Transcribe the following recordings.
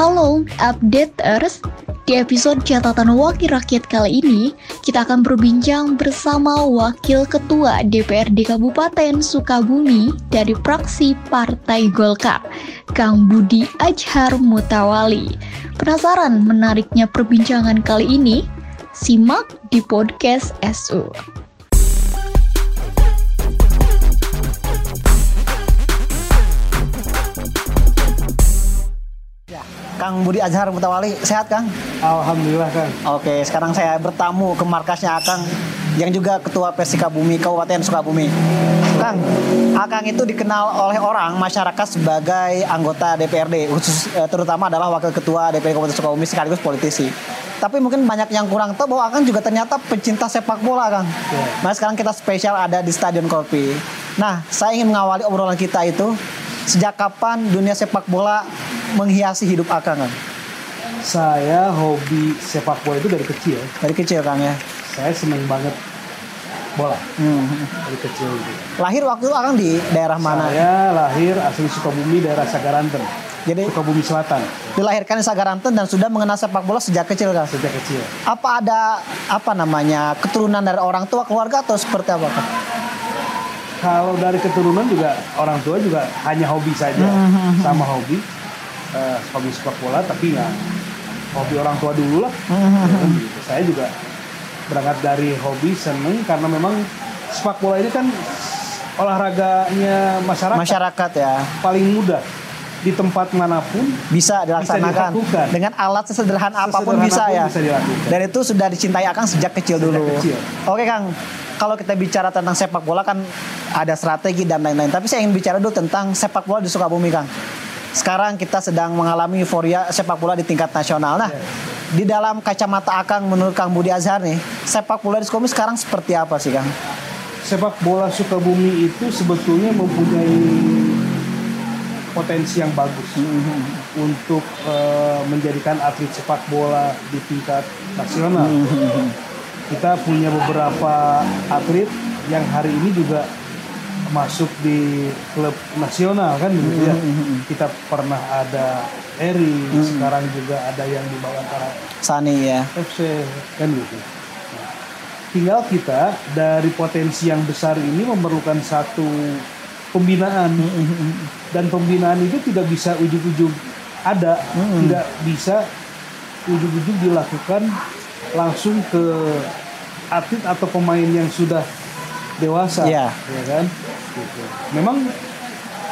Halo, updaters. Di episode catatan wakil rakyat kali ini, kita akan berbincang bersama Wakil Ketua DPRD Kabupaten Sukabumi dari fraksi Partai Golkar, Kang Budi Ajhar Mutawali. Penasaran menariknya perbincangan kali ini? Simak di podcast SU. Budi Azhar Mutawali, sehat Kang? Alhamdulillah Kang. Oke, sekarang saya bertamu ke markasnya Akang yang juga Ketua Persika Bumi Kabupaten Sukabumi. Kang, Akang itu dikenal oleh orang masyarakat sebagai anggota DPRD, khusus eh, terutama adalah Wakil Ketua DPRD Kabupaten Sukabumi sekaligus politisi. Tapi mungkin banyak yang kurang tahu bahwa Akang juga ternyata pecinta sepak bola Kang. Nah sekarang kita spesial ada di Stadion Kopi. Nah, saya ingin mengawali obrolan kita itu sejak kapan dunia sepak bola menghiasi hidup Akang Kang? Saya hobi sepak bola itu dari kecil. Dari kecil Kang ya. Saya seneng banget bola Hmm. dari kecil gitu. Lahir waktu itu Akang di daerah mana? Saya lahir asli Sukabumi daerah Sagaranten, Jadi Sukabumi Selatan dilahirkan di Sagaranten dan sudah mengenal sepak bola sejak kecil Kang. sejak kecil. Apa ada apa namanya keturunan dari orang tua keluarga atau seperti apa Kang? Kalau dari keturunan juga orang tua juga hanya hobi saja, sama hobi Eh, hobi sepak bola tapi nggak hobi orang tua dulu lah. Kan gitu. Saya juga berangkat dari hobi seneng karena memang sepak bola ini kan olahraganya masyarakat Masyarakat ya paling mudah di tempat mana pun bisa dilaksanakan dilakukan. dengan alat sesederhana apa pun Sesederhana bisa pun ya. bisa dilakukan. Dan itu sudah dicintai Akang sejak kecil dulu. kecil. Oke Kang, kalau kita bicara tentang sepak bola kan ada strategi dan lain-lain. Tapi saya ingin bicara dulu tentang sepak bola di Sukabumi Kang. Sekarang kita sedang mengalami euforia sepak bola di tingkat nasional. Nah, di dalam kacamata Akang menurut Kang Budi Azhar nih, sepak bola di Sukabumi sekarang seperti apa sih Kang? sepak bola Sukabumi itu sebetulnya mempunyai potensi yang bagus untuk eh, menjadikan atlet sepak bola di tingkat nasional. Kita punya beberapa atlet yang hari ini juga masuk di klub nasional kan gitu ya. Kita pernah ada Eri, sekarang juga ada yang dibawa antara Sani ya. FC kan gitu. Nah, tinggal kita dari potensi yang besar ini memerlukan satu pembinaan dan pembinaan itu tidak bisa ujuk-ujuk ada, tidak bisa ujuk-ujuk dilakukan langsung ke atlet atau pemain yang sudah dewasa, Iya. ya kan? Gitu. Memang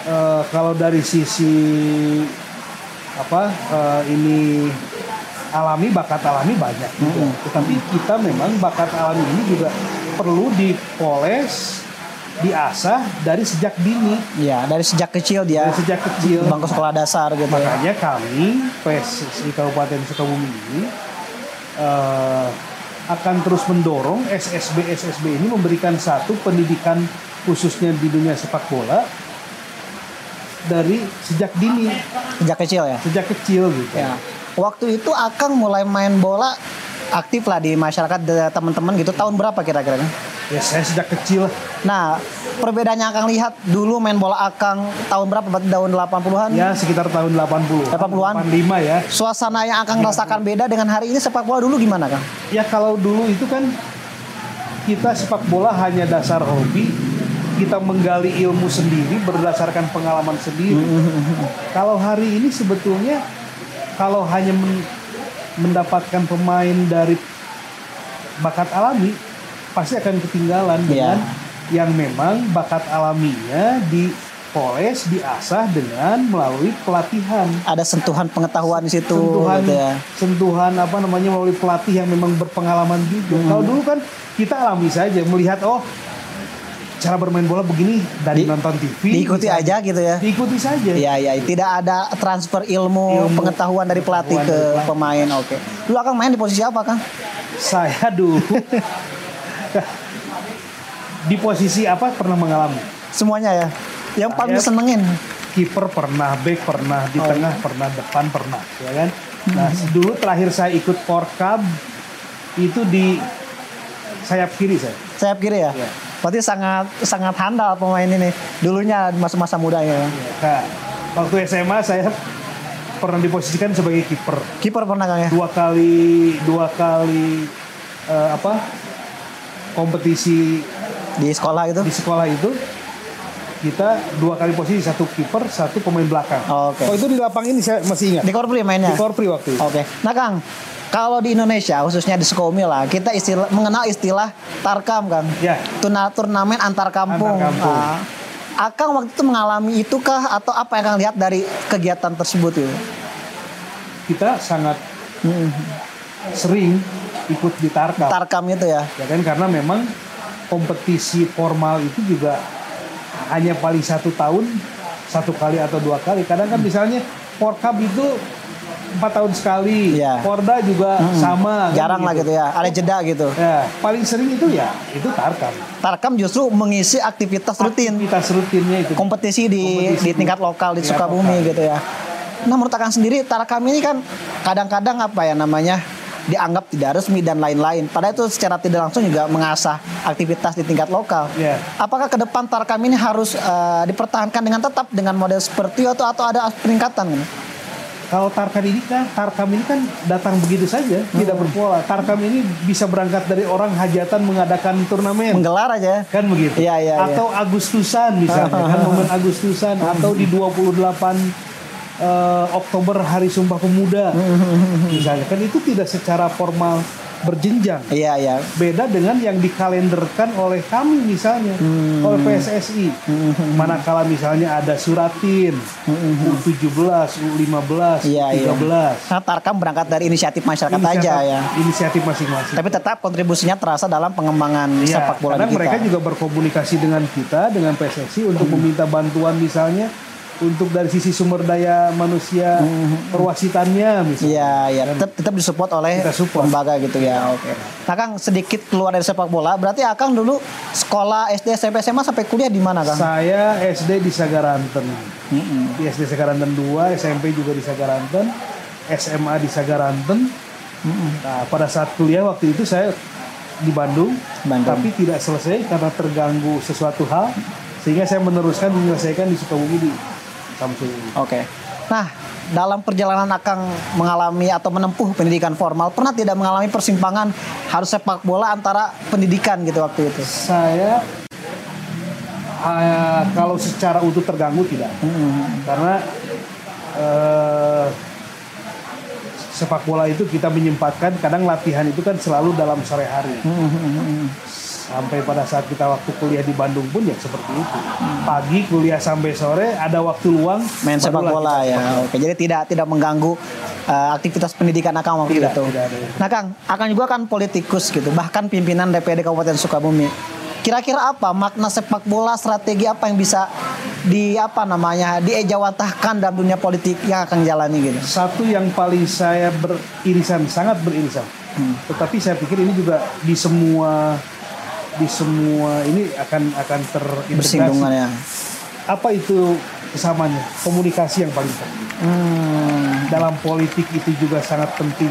eh, kalau dari sisi apa eh, ini alami bakat alami banyak juga. Tetapi kita memang bakat alami ini juga perlu dipoles, diasah dari sejak dini, Ya, dari sejak kecil dia dari sejak kecil. bangku sekolah dasar gitu ya. Makanya kami PSSI Kabupaten Sukabumi ini eh, akan terus mendorong SSB SSB ini memberikan satu pendidikan khususnya di dunia sepak bola dari sejak dini, Sejak kecil ya. sejak kecil gitu. Ya. Waktu itu Akang mulai main bola aktif lah di masyarakat teman-teman gitu. Tahun berapa kira-kira? Ya saya sejak kecil. Nah, perbedaannya Akang lihat dulu main bola Akang tahun berapa? Berarti tahun 80-an? Ya sekitar tahun 80. 80-an. 85 ya. Suasana yang Akang rasakan beda dengan hari ini sepak bola dulu gimana, Kang? Ya kalau dulu itu kan kita sepak bola hanya dasar hobi, kita menggali ilmu sendiri berdasarkan pengalaman sendiri. kalau hari ini sebetulnya kalau hanya men- mendapatkan pemain dari bakat alami pasti akan ketinggalan Iya. dengan yang memang bakat alaminya dipoles, diasah dengan melalui pelatihan Ada sentuhan pengetahuan di situ sentuhan gitu ya. sentuhan apa namanya melalui pelatih yang memang berpengalaman juga. Hmm. Kalau dulu kan kita alami saja melihat oh cara bermain bola begini dari Di- nonton TV Diikuti misalnya. aja gitu ya. Diikuti saja. Iya, iya, tidak ada transfer ilmu, Ilmu, pengetahuan dari pelatih ke pengetahuan dari pelatih. pemain. Oke. Dulu Akang main di posisi apa, Kang? Saya dulu di posisi apa pernah mengalami. Semuanya ya. Yang paling Saya- senengin. Kiper pernah, back pernah, di Oh. tengah pernah, depan pernah, ya kan? Nah, dulu terakhir saya ikut Porkab itu di sayap kiri saya. Sayap kiri ya? Iya. Berarti sangat sangat handal pemain ini. Dulunya masa-masa mudanya. ya. Nah, waktu SMA saya pernah diposisikan sebagai kiper. Kiper pernah Kang ya? Dua kali dua kali eh, apa? Kompetisi Di sekolah itu? di sekolah itu kita dua kali posisi satu kiper satu pemain belakang. Oh, oke. Oh itu di lapang ini saya masih ingat. Di Korpri mainnya? Di Korpri waktu itu. Oke. Nah Kang, kalau di Indonesia khususnya di Sukomi lah, kita istilah mengenal istilah tarkam Kang. Ya. Tuna turnamen antar kampung. Antar kampung. Ah, Akang waktu itu mengalami itukah atau apa yang Kang lihat dari kegiatan tersebut itu? Kita sangat Hmm. sering ikut di Tarkam. Tarkam itu ya. ya kan karena memang kompetisi formal itu juga hanya paling satu tahun satu kali atau dua kali kadang kan misalnya Porkab itu empat tahun sekali Iya. Porda juga sama kan Jarang lah gitu ya. Ada jeda gitu. ya paling sering itu ya itu Tarkam Tarkam justru mengisi aktivitas rutin. aktivitas rutinnya itu kompetisi di Kompetisi di tingkat lokal di tingkat Sukabumi lokal. gitu ya. Nah menurut Akang sendiri Tarkam ini kan kadang-kadang apa ya namanya dianggap tidak resmi dan lain-lain. Padahal itu secara tidak langsung juga mengasah aktivitas di tingkat lokal. Ya. Apakah ke depan Tarkam ini harus eh, dipertahankan dengan tetap dengan model seperti itu atau ada peningkatan? kalau Tarkam ini kan Tarkam ini kan datang begitu saja tidak berpola Tarkam ini bisa berangkat dari orang hajatan mengadakan turnamen Menggelar aja. kan begitu iya, iya. atau Agustusan misalnya kan momen Agustusan atau di 28 eh, Oktober Hari Sumpah Pemuda misalnya kan itu tidak secara formal berjenjang Iya iya. beda dengan yang dikalenderkan oleh kami misalnya Hmm. oleh PSSI manakala misalnya ada Suratin U17 U15 Iya iya. 13 Nah, Tarkam berangkat dari inisiatif masyarakat Inisiatif- aja ya. inisiatif masing-masing Tapi tetap kontribusinya terasa dalam pengembangan Iya, sepak bola karena kita. mereka juga berkomunikasi dengan kita, dengan PSSI untuk meminta bantuan misalnya untuk dari sisi sumber daya manusia perwasitannya misalnya. Iya, iya. Tetap, tetap disupport oleh Kita support. lembaga gitu ya. Oke. Nah, Kang sedikit keluar dari sepak bola. Berarti Akang dulu sekolah SD, SMP, SMA sampai kuliah di mana, Kang? Saya SD di Sagaranten. Di SD Sagaranten 2, SMP juga di Sagaranten, SMA di Sagaranten. Nah, pada saat kuliah waktu itu saya di Bandung, Bandung. tapi tidak selesai karena terganggu sesuatu hal sehingga saya meneruskan menyelesaikan di Sukabumi di Oke. Nah, dalam perjalanan Akang mengalami atau menempuh pendidikan formal, pernah tidak mengalami persimpangan harus sepak bola antara pendidikan gitu waktu itu? Saya ah, kalau secara utuh terganggu tidak, karena eh, sepak bola itu kita menyempatkan kadang latihan itu kan selalu dalam sore hari. Sampai pada saat kita waktu kuliah di Bandung pun ya seperti itu. Pagi kuliah sampai sore ada waktu luang Main sepak bola ya. Oke, jadi tidak tidak mengganggu uh, aktivitas pendidikan Akang waktu Tidak, itu. tidak ada. Nah, Kang, Akang juga kan politikus gitu, bahkan pimpinan DPD Kabupaten Sukabumi. Kira-kira apa makna sepak bola, strategi apa yang bisa di apa namanya diejawantahkan dalam dunia politik yang akan jalani gitu? Satu yang paling saya beririsan, sangat beririsan. Hmm. Tetapi saya pikir ini juga di semua di semua ini akan akan terintegrasi. Ya. Apa itu kesamanya? Komunikasi yang paling penting. Hmm, Dalam politik itu juga sangat penting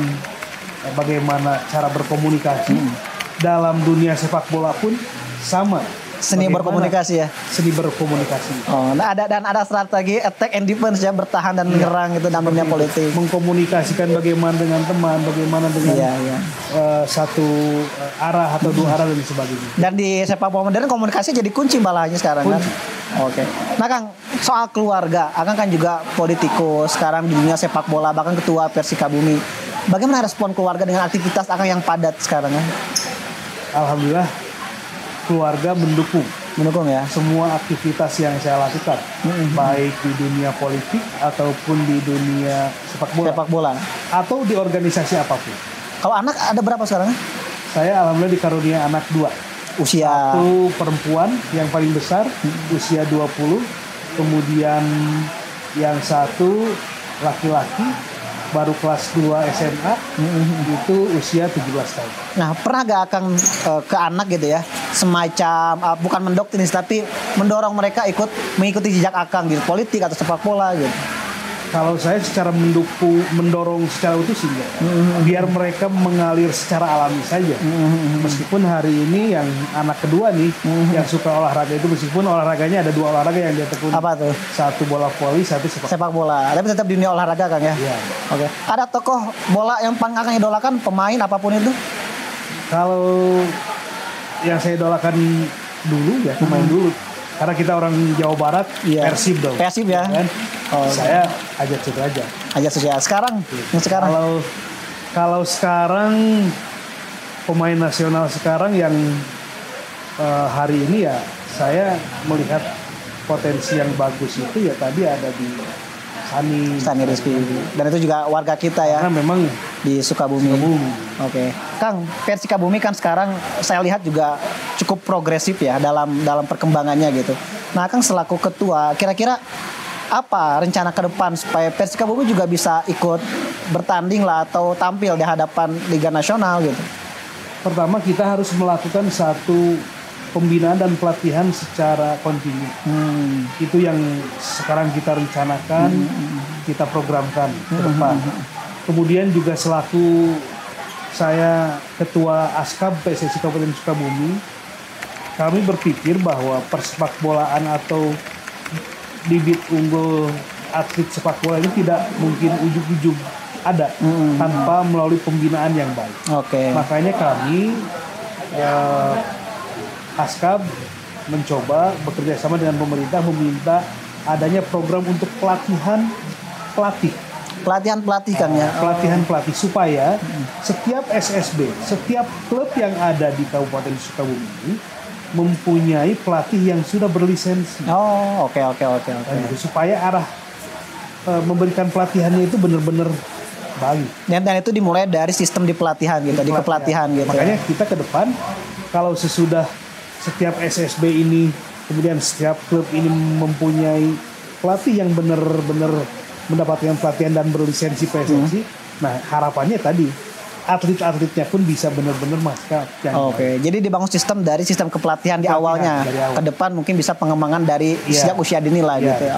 eh, bagaimana cara berkomunikasi. Hmm. Dalam dunia sepak bola pun sama. Seni Bagaimana berkomunikasi ya. Seni berkomunikasi. Oh, nah ada dan ada strategi attack and defense ya, bertahan dan menyerang itu dalam dunia politik. Mengkomunikasikan bagaimana dengan teman, bagaimana dengan Iya, iya. eh, satu eh, arah atau dua arah dan sebagainya. Dan di sepak bola modern komunikasi jadi kunci malahnya sekarang kan. Oke. Nah Kang, soal keluarga, Akang kan juga politikus, sekarang di dunia sepak bola, bahkan ketua Persika Bumi. Bagaimana respon keluarga dengan aktivitas Akang yang padat sekarang ya? Alhamdulillah keluarga mendukung Mendukung ya? semua aktivitas yang saya lakukan, baik di dunia politik ataupun di dunia sepak bola Sepak bola. atau di organisasi apa pun. Kalau anak ada berapa sekarang? Saya alhamdulillah dikarunia anak dua. Usia Satu perempuan yang paling besar usia 20, kemudian yang satu laki-laki baru kelas 2 SMA itu usia 17 tahun. Nah, pernah gak Akang eh, ke anak gitu ya, semacam eh, bukan mendoktrin tapi mendorong mereka ikut mengikuti jejak Akang gitu, politik atau sepak bola gitu. Kalau saya secara mendukung, mendorong secara utuh sih enggak. Biar mereka mengalir secara alami saja. Meskipun hari ini yang anak kedua nih yang suka olahraga itu meskipun olahraganya ada dua olahraga yang dia tekuni. Apa tuh? Satu bola voli, satu sepak. Sepak bola. Tapi tetap di dunia olahraga Kang ya. Iya. Oke. Ada tokoh bola yang paling Akang idolakan pemain apa pun itu? Kalau yang saya idolakan dulu ya pemain dulu. Karena kita orang Jawa Barat, Iya. Persib dong. Persib ya. Kan? Oh, saya ajak Sudrajat. Aja saja. Sekarang, yang sekarang. Kalau kalau sekarang pemain nasional sekarang yang eh, hari ini ya saya melihat potensi yang bagus itu ya tadi ada di Sani. Sani Rizky. Dan itu juga warga kita ya Karena memang di Sukabumi. Sukabumi. Oke, Kang, Persika Bumi kan sekarang saya lihat juga cukup progresif ya dalam dalam perkembangannya gitu. Nah, Kang selaku ketua, kira-kira apa rencana ke depan supaya Persika Bumi juga bisa ikut bertanding lah atau tampil di hadapan Liga Nasional gitu? pertama kita harus melakukan satu pembinaan dan pelatihan secara kontinu. Hmm, Itu yang sekarang kita rencanakan, kita programkan ke depan. Kemudian juga selaku saya ketua Askab PSSI Kabupaten Sukabumi, kami berpikir bahwa persepak bolaan atau bibit unggul atlet sepak bola ini tidak mungkin ujung-ujung ada tanpa melalui pembinaan yang baik. Oke. Makanya kami eh, Askab mencoba bekerja sama dengan pemerintah meminta adanya program untuk pelatihan pelatih, Pelatihan pelatih Kang ya. pelatihan pelatih supaya setiap SSB, setiap klub yang ada di Kabupaten Sukabumi ini mempunyai pelatih yang sudah berlisensi. Oh, oke oke oke oke. Supaya arah eh, memberikan pelatihannya itu benar-benar baik. Dan, dan itu dimulai dari sistem di pelatihan gitu, di kepelatihan gitu. Makanya kita ke depan kalau sesudah setiap SSB ini kemudian setiap klub ini mempunyai pelatih yang benar-benar mendapatkan pelatihan dan berlisensi PSSI. Hmm. Nah, harapannya tadi atlet-atletnya pun bisa benar-benar masuk yang Oke, jadi dibangun sistem dari sistem kepelatihan di awalnya. dari awal. Ke depan mungkin bisa pengembangan dari Iya. sejak usia dini lah Iya. gitu ya.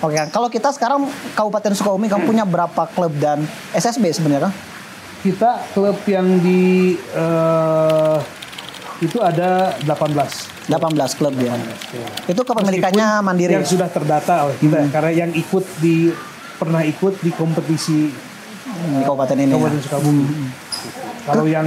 Oke, Kang. kalau kita sekarang Kabupaten Sukabumi kan punya berapa klub dan SSB sebenarnya? Kita klub yang di eh, itu ada 18. 18 klub ya. Oke. Itu kepemilikannya mandiri. Yang sudah terdata oleh kita karena yang ikut di pernah ikut di kompetisi di kabupaten ini. ya. Kabupaten Sukabumi. Kalau yang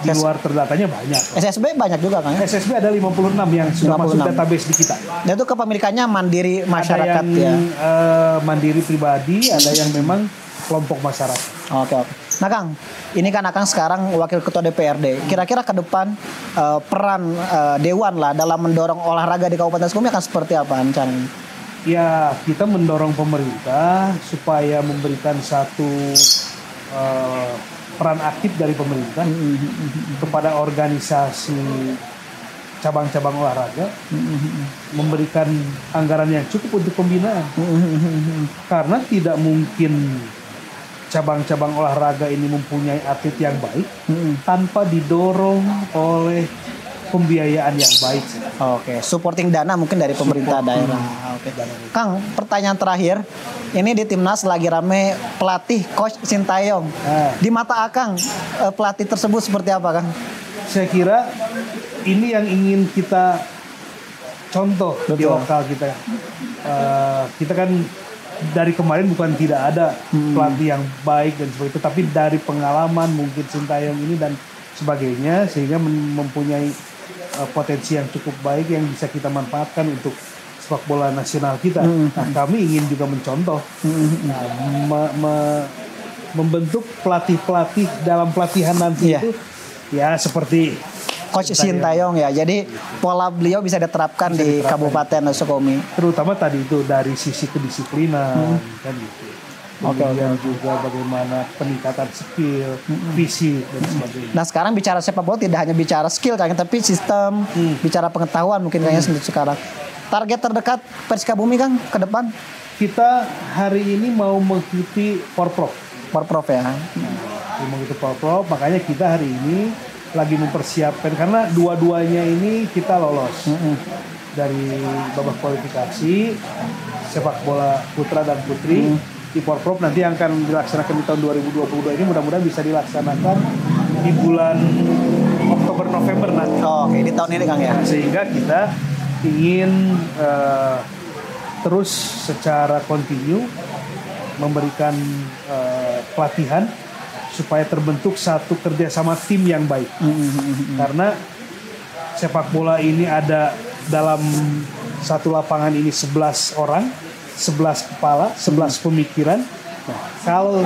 di luar terdatanya banyak. SSB banyak juga kan ya. SSB ada 56 yang sudah masuk 56. database di kita. Dan itu kepemilikannya mandiri masyarakat ada yang ya. eh, mandiri pribadi, ada yang memang kelompok masyarakat. Oke oke. Nah Kang, ini kan Akang sekarang wakil ketua DPRD. Kira-kira ke depan eh, peran eh, Dewan lah dalam mendorong olahraga di Kabupaten Sukabumi akan seperti apa rencananya? Ya, kita mendorong pemerintah supaya memberikan satu eh, peran aktif dari pemerintah kepada organisasi cabang-cabang olahraga memberikan anggaran yang cukup untuk pembinaan. Karena tidak mungkin cabang-cabang olahraga ini mempunyai atlet yang baik tanpa didorong oleh pembiayaan yang baik. Oke, supporting dana mungkin dari pemerintah Supporting daerah. Oke. Kang, pertanyaan terakhir. Ini di timnas lagi rame pelatih coach Sintayong. Nah. Di mata Akang, eh, pelatih tersebut seperti apa, Kang? Saya kira ini yang ingin kita contoh di Betul. lokal kita. Eh, kita kan dari kemarin bukan tidak ada pelatih yang baik dan itu, tapi dari pengalaman mungkin Sintayong ini dan sebagainya sehingga mem- mempunyai eh, potensi yang cukup baik yang bisa kita manfaatkan untuk sepak bola nasional kita. Nah, kami ingin juga mencontoh, nah, me- me- membentuk pelatih-pelatih dalam pelatihan nanti Iya. itu ya seperti Coach Sintayong ya. Jadi pola beliau bisa diterapkan Bisa di diterapkan. Kabupaten Sukabumi. terutama tadi itu dari sisi kedisiplinan kan gitu. Oke, Kemudian juga bagaimana peningkatan skill, visi dan sebagainya. Nah sekarang bicara sepak bola tidak hanya bicara skill kayaknya tapi sistem, Hmm. bicara pengetahuan mungkin kayaknya untuk sekarang. Target terdekat Persika Bumi Kang ke depan Kita hari ini mau mengikuti Porprov. Porprov ya. Mau mengikuti Porprov, makanya kita hari ini lagi mempersiapkan karena dua-duanya ini kita lolos dari babak kualifikasi. sepak bola putra dan putri Hmm. Di Porprov nanti yang akan dilaksanakan di tahun 2022 ini mudah-mudahan bisa dilaksanakan di bulan Oktober November nanti. Oh, Oke, di tahun ini Kang ya. Sehingga kita ingin eh, terus secara kontinu memberikan eh, pelatihan supaya terbentuk satu kerjasama tim yang baik. Karena sepak bola ini ada dalam satu lapangan ini 11 orang, 11 kepala, 11 pemikiran. Nah, kalau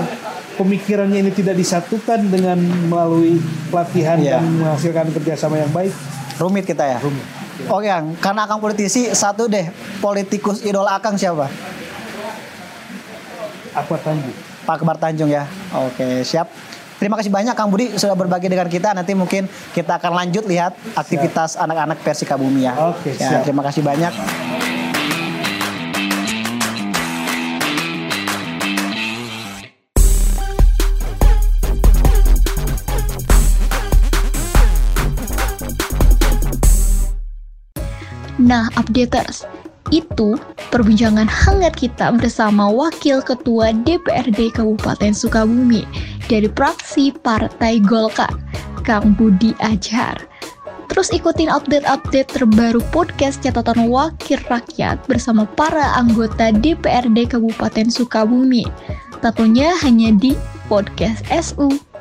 pemikirannya ini tidak disatukan dengan melalui pelatihan Iya. dan menghasilkan kerjasama yang baik, Rumit kita ya. rumit. Oke Kang, karena Akang politisi, satu deh politikus idola Akang siapa? Apa Tanjung? Pak Akbar Tanjung ya. Oke, siap. Terima kasih banyak Kang Budi sudah berbagi dengan kita. Nanti mungkin kita akan lanjut lihat aktivitas anak-anak Persika Bumi ya. Oke, Ya, siap. terima kasih banyak. Nah, updaters, itu perbincangan hangat kita bersama Wakil Ketua DPRD Kabupaten Sukabumi dari fraksi Partai Golkar, Kang Budi Ajar. Terus ikutin update-update terbaru podcast catatan Wakil Rakyat bersama para anggota DPRD Kabupaten Sukabumi. Tentunya hanya di Podcast SU.